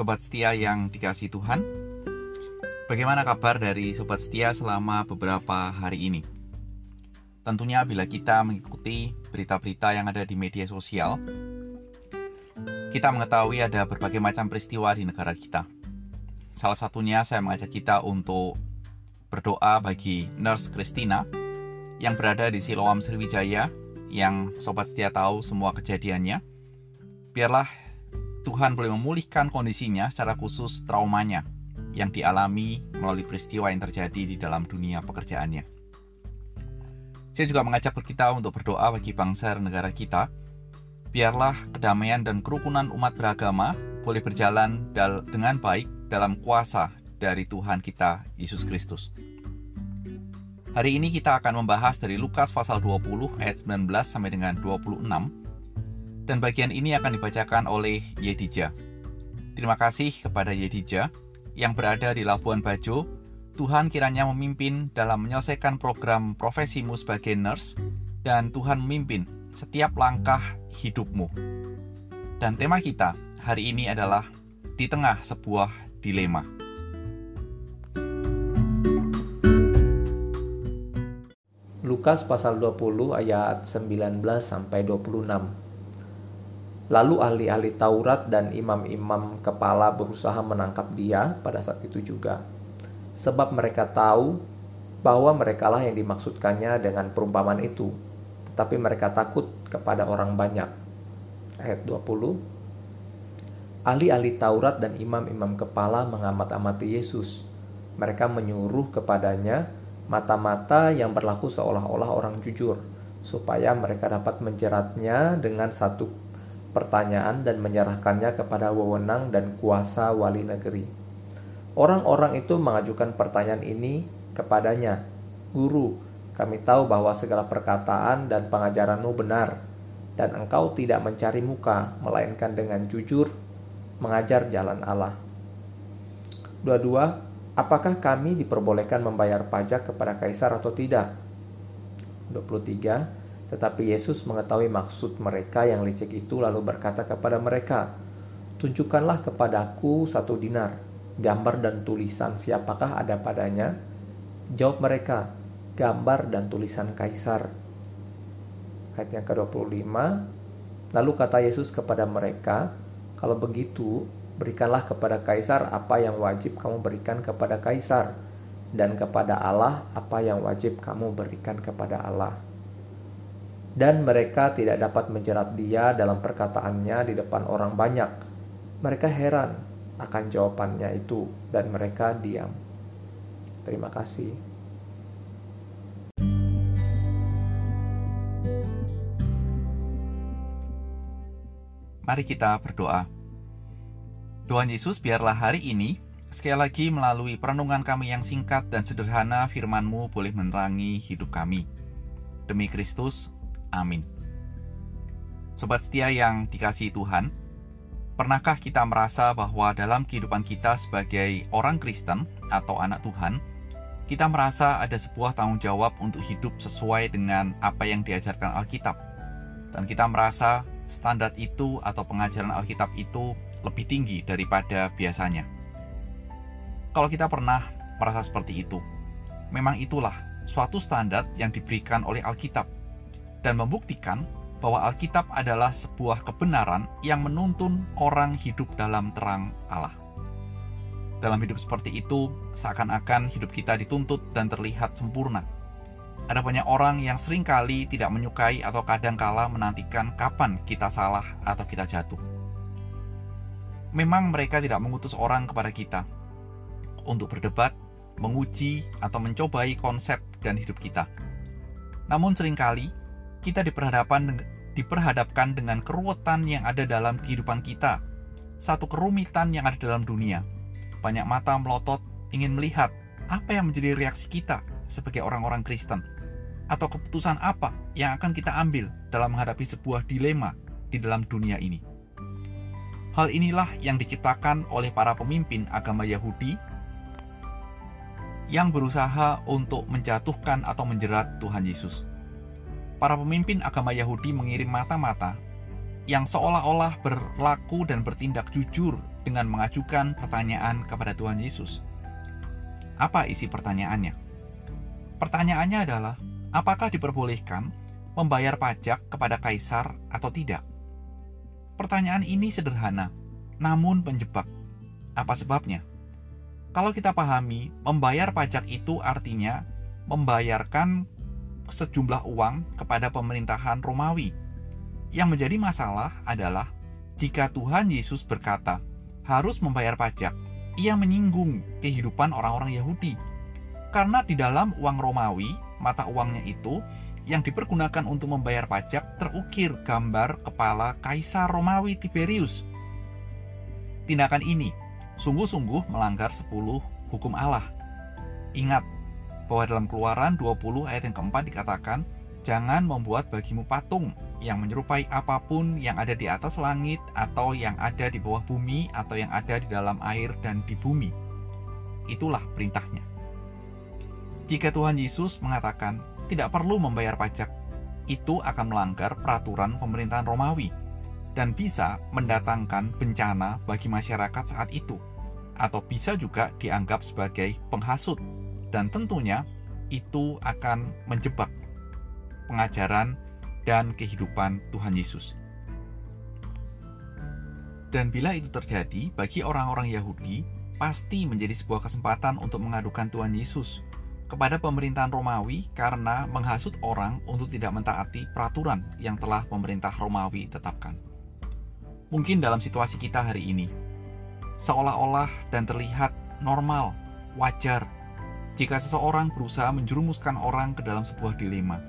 Sobat setia yang dikasih Tuhan Bagaimana kabar dari Sobat setia selama beberapa hari ini? Tentunya bila kita mengikuti berita-berita yang ada di media sosial Kita mengetahui ada berbagai macam peristiwa di negara kita Salah satunya saya mengajak kita untuk berdoa bagi Nurse Christina yang berada di Siloam Sriwijaya yang sobat setia tahu semua kejadiannya. Biarlah Tuhan boleh memulihkan kondisinya secara khusus traumanya yang dialami melalui peristiwa yang terjadi di dalam dunia pekerjaannya. Saya juga mengajak kita untuk berdoa bagi bangsa dan negara kita. Biarlah kedamaian dan kerukunan umat beragama boleh berjalan dengan baik dalam kuasa dari Tuhan kita Yesus Kristus. Hari ini kita akan membahas dari Lukas pasal 20 ayat 19 sampai dengan 26 dan bagian ini akan dibacakan oleh Yedija. Terima kasih kepada Yedija yang berada di Labuan Bajo. Tuhan kiranya memimpin dalam menyelesaikan program profesimu sebagai nurse dan Tuhan memimpin setiap langkah hidupmu. Dan tema kita hari ini adalah di tengah sebuah dilema. Lukas pasal 20 ayat 19 sampai 26. Lalu ahli-ahli Taurat dan imam-imam kepala berusaha menangkap dia pada saat itu juga. Sebab mereka tahu bahwa merekalah yang dimaksudkannya dengan perumpamaan itu, tetapi mereka takut kepada orang banyak. Ayat 20. Ahli-ahli Taurat dan imam-imam kepala mengamat-amati Yesus. Mereka menyuruh kepadanya mata-mata yang berlaku seolah-olah orang jujur, supaya mereka dapat menjeratnya dengan satu pertanyaan dan menyerahkannya kepada wewenang dan kuasa wali negeri. Orang-orang itu mengajukan pertanyaan ini kepadanya, "Guru, kami tahu bahwa segala perkataan dan pengajaranmu benar, dan engkau tidak mencari muka, melainkan dengan jujur mengajar jalan Allah." Dua-dua Apakah kami diperbolehkan membayar pajak kepada kaisar atau tidak? 23. Tetapi Yesus mengetahui maksud mereka yang licik itu lalu berkata kepada mereka, Tunjukkanlah kepadaku satu dinar, gambar dan tulisan siapakah ada padanya? Jawab mereka, gambar dan tulisan kaisar. Ayat yang ke-25, Lalu kata Yesus kepada mereka, Kalau begitu, Berikanlah kepada kaisar apa yang wajib kamu berikan kepada kaisar, dan kepada Allah apa yang wajib kamu berikan kepada Allah. Dan mereka tidak dapat menjerat dia dalam perkataannya di depan orang banyak. Mereka heran akan jawabannya itu, dan mereka diam. Terima kasih. Mari kita berdoa. Tuhan Yesus, biarlah hari ini, sekali lagi melalui perenungan kami yang singkat dan sederhana, firman-Mu boleh menerangi hidup kami. Demi Kristus, amin. Sobat setia yang dikasihi Tuhan, pernahkah kita merasa bahwa dalam kehidupan kita sebagai orang Kristen atau anak Tuhan, kita merasa ada sebuah tanggung jawab untuk hidup sesuai dengan apa yang diajarkan Alkitab. Dan kita merasa standar itu atau pengajaran Alkitab itu lebih tinggi daripada biasanya. Kalau kita pernah merasa seperti itu, memang itulah suatu standar yang diberikan oleh Alkitab dan membuktikan bahwa Alkitab adalah sebuah kebenaran yang menuntun orang hidup dalam terang Allah. Dalam hidup seperti itu, seakan-akan hidup kita dituntut dan terlihat sempurna. Ada banyak orang yang sering kali tidak menyukai atau kadangkala menantikan kapan kita salah atau kita jatuh memang mereka tidak mengutus orang kepada kita untuk berdebat, menguji, atau mencobai konsep dan hidup kita. Namun sering kali kita diperhadapkan, diperhadapkan dengan keruwetan yang ada dalam kehidupan kita, satu kerumitan yang ada dalam dunia. Banyak mata melotot ingin melihat apa yang menjadi reaksi kita sebagai orang-orang Kristen, atau keputusan apa yang akan kita ambil dalam menghadapi sebuah dilema di dalam dunia ini. Hal inilah yang diciptakan oleh para pemimpin agama Yahudi yang berusaha untuk menjatuhkan atau menjerat Tuhan Yesus. Para pemimpin agama Yahudi mengirim mata-mata yang seolah-olah berlaku dan bertindak jujur dengan mengajukan pertanyaan kepada Tuhan Yesus. Apa isi pertanyaannya? Pertanyaannya adalah, apakah diperbolehkan membayar pajak kepada kaisar atau tidak? Pertanyaan ini sederhana, namun penjebak. Apa sebabnya? Kalau kita pahami, membayar pajak itu artinya membayarkan sejumlah uang kepada pemerintahan Romawi yang menjadi masalah adalah jika Tuhan Yesus berkata harus membayar pajak, ia menyinggung kehidupan orang-orang Yahudi. Karena di dalam uang Romawi, mata uangnya itu yang dipergunakan untuk membayar pajak terukir gambar kepala Kaisar Romawi Tiberius. Tindakan ini sungguh-sungguh melanggar 10 hukum Allah. Ingat bahwa dalam Keluaran 20 ayat yang keempat dikatakan, Jangan membuat bagimu patung yang menyerupai apa pun yang ada di atas langit, atau yang ada di bawah bumi, atau yang ada di dalam air dan di bumi. Itulah perintahnya. Jika Tuhan Yesus mengatakan tidak perlu membayar pajak, itu akan melanggar peraturan pemerintahan Romawi dan bisa mendatangkan bencana bagi masyarakat saat itu, atau bisa juga dianggap sebagai penghasut, dan tentunya itu akan menjebak pengajaran, dan kehidupan Tuhan Yesus. Dan bila itu terjadi, bagi orang-orang Yahudi, pasti menjadi sebuah kesempatan untuk mengadukan Tuhan Yesus kepada pemerintahan Romawi karena menghasut orang untuk tidak mentaati peraturan yang telah pemerintah Romawi tetapkan. Mungkin dalam situasi kita hari ini, seolah-olah dan terlihat normal, wajar, jika seseorang berusaha menjerumuskan orang ke dalam sebuah dilema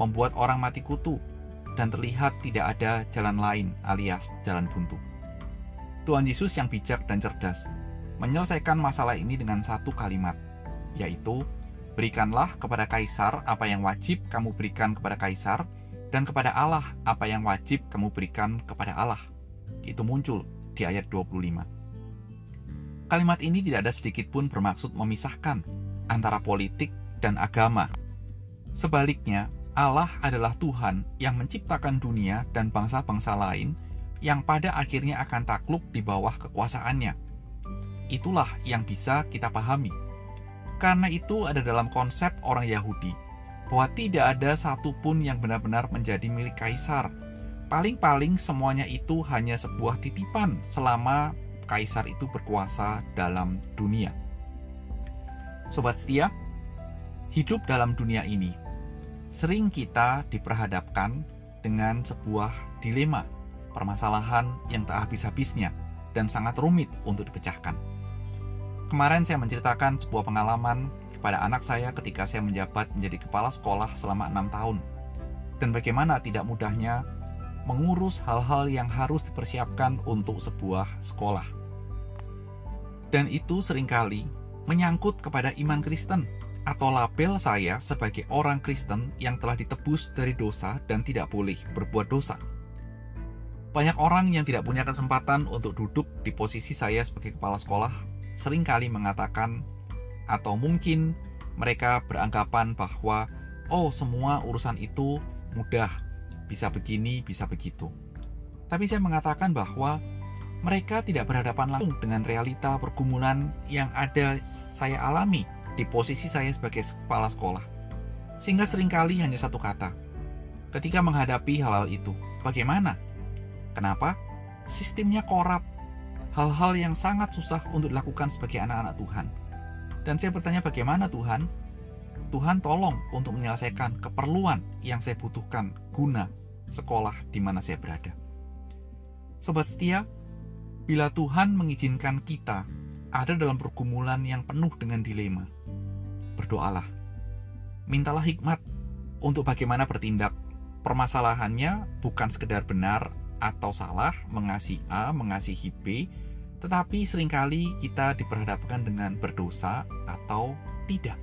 membuat orang mati kutu, dan terlihat tidak ada jalan lain alias jalan buntu. Tuhan Yesus yang bijak dan cerdas menyelesaikan masalah ini dengan satu kalimat, yaitu berikanlah kepada kaisar apa yang wajib kamu berikan kepada kaisar, dan kepada Allah apa yang wajib kamu berikan kepada Allah. Itu muncul di ayat 25. Kalimat ini tidak ada sedikit pun bermaksud memisahkan antara politik dan agama. Sebaliknya, Allah adalah Tuhan yang menciptakan dunia dan bangsa-bangsa lain yang pada akhirnya akan takluk di bawah kekuasaannya. Itulah yang bisa kita pahami. Karena itu ada dalam konsep orang Yahudi bahwa tidak ada satupun yang benar-benar menjadi milik kaisar. Paling-paling semuanya itu hanya sebuah titipan selama kaisar itu berkuasa dalam dunia. Sobat setia, hidup dalam dunia ini sering kita diperhadapkan dengan sebuah dilema, permasalahan yang tak habis-habisnya dan sangat rumit untuk dipecahkan. Kemarin saya menceritakan sebuah pengalaman kepada anak saya ketika saya menjabat menjadi kepala sekolah selama enam tahun. Dan bagaimana tidak mudahnya mengurus hal-hal yang harus dipersiapkan untuk sebuah sekolah. Dan itu sering kali menyangkut kepada iman Kristen atau label saya sebagai orang Kristen yang telah ditebus dari dosa dan tidak boleh berbuat dosa. Banyak orang yang tidak punya kesempatan untuk duduk di posisi saya sebagai kepala sekolah sering kali mengatakan atau mungkin mereka beranggapan bahwa oh semua urusan itu mudah, bisa begini, bisa begitu. Tapi saya mengatakan bahwa mereka tidak berhadapan langsung dengan realita pergumulan yang ada saya alami di posisi saya sebagai kepala sekolah. Sehingga sering kali hanya satu kata. Ketika menghadapi hal-hal itu, bagaimana? Kenapa? Sistemnya korup. Hal-hal yang sangat susah untuk dilakukan sebagai anak-anak Tuhan. Dan saya bertanya bagaimana Tuhan? Tuhan tolong untuk menyelesaikan keperluan yang saya butuhkan guna sekolah di mana saya berada. Sobat setia, bila Tuhan mengizinkan kita ada dalam pergumulan yang penuh dengan dilema, berdoalah. Mintalah hikmat untuk bagaimana bertindak. Permasalahannya bukan sekedar benar atau salah, mengasihi A, mengasihi B, tetapi sering kali kita diperhadapkan dengan berdosa atau tidak.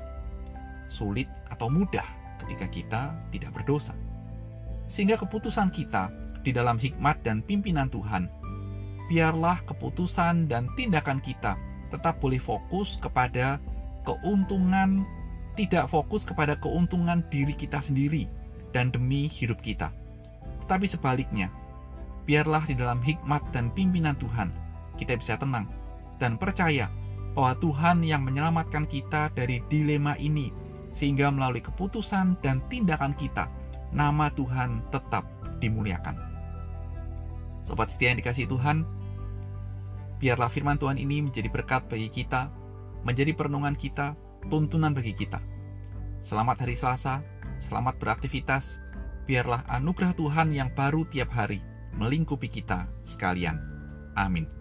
Sulit atau mudah ketika kita tidak berdosa. Sehingga keputusan kita di dalam hikmat dan pimpinan Tuhan, biarlah keputusan dan tindakan kita tetap boleh fokus kepada keuntungan, tidak fokus kepada keuntungan diri kita sendiri dan demi hidup kita. Tetapi sebaliknya, biarlah di dalam hikmat dan pimpinan Tuhan kita bisa tenang dan percaya bahwa Tuhan yang menyelamatkan kita dari dilema ini sehingga melalui keputusan dan tindakan kita nama Tuhan tetap dimuliakan. Sobat setia yang dikasih Tuhan, biarlah firman Tuhan ini menjadi berkat bagi kita, menjadi perenungan kita, tuntunan bagi kita. Selamat hari Selasa, selamat beraktivitas, biarlah anugerah Tuhan yang baru tiap hari melingkupi kita sekalian. Amin.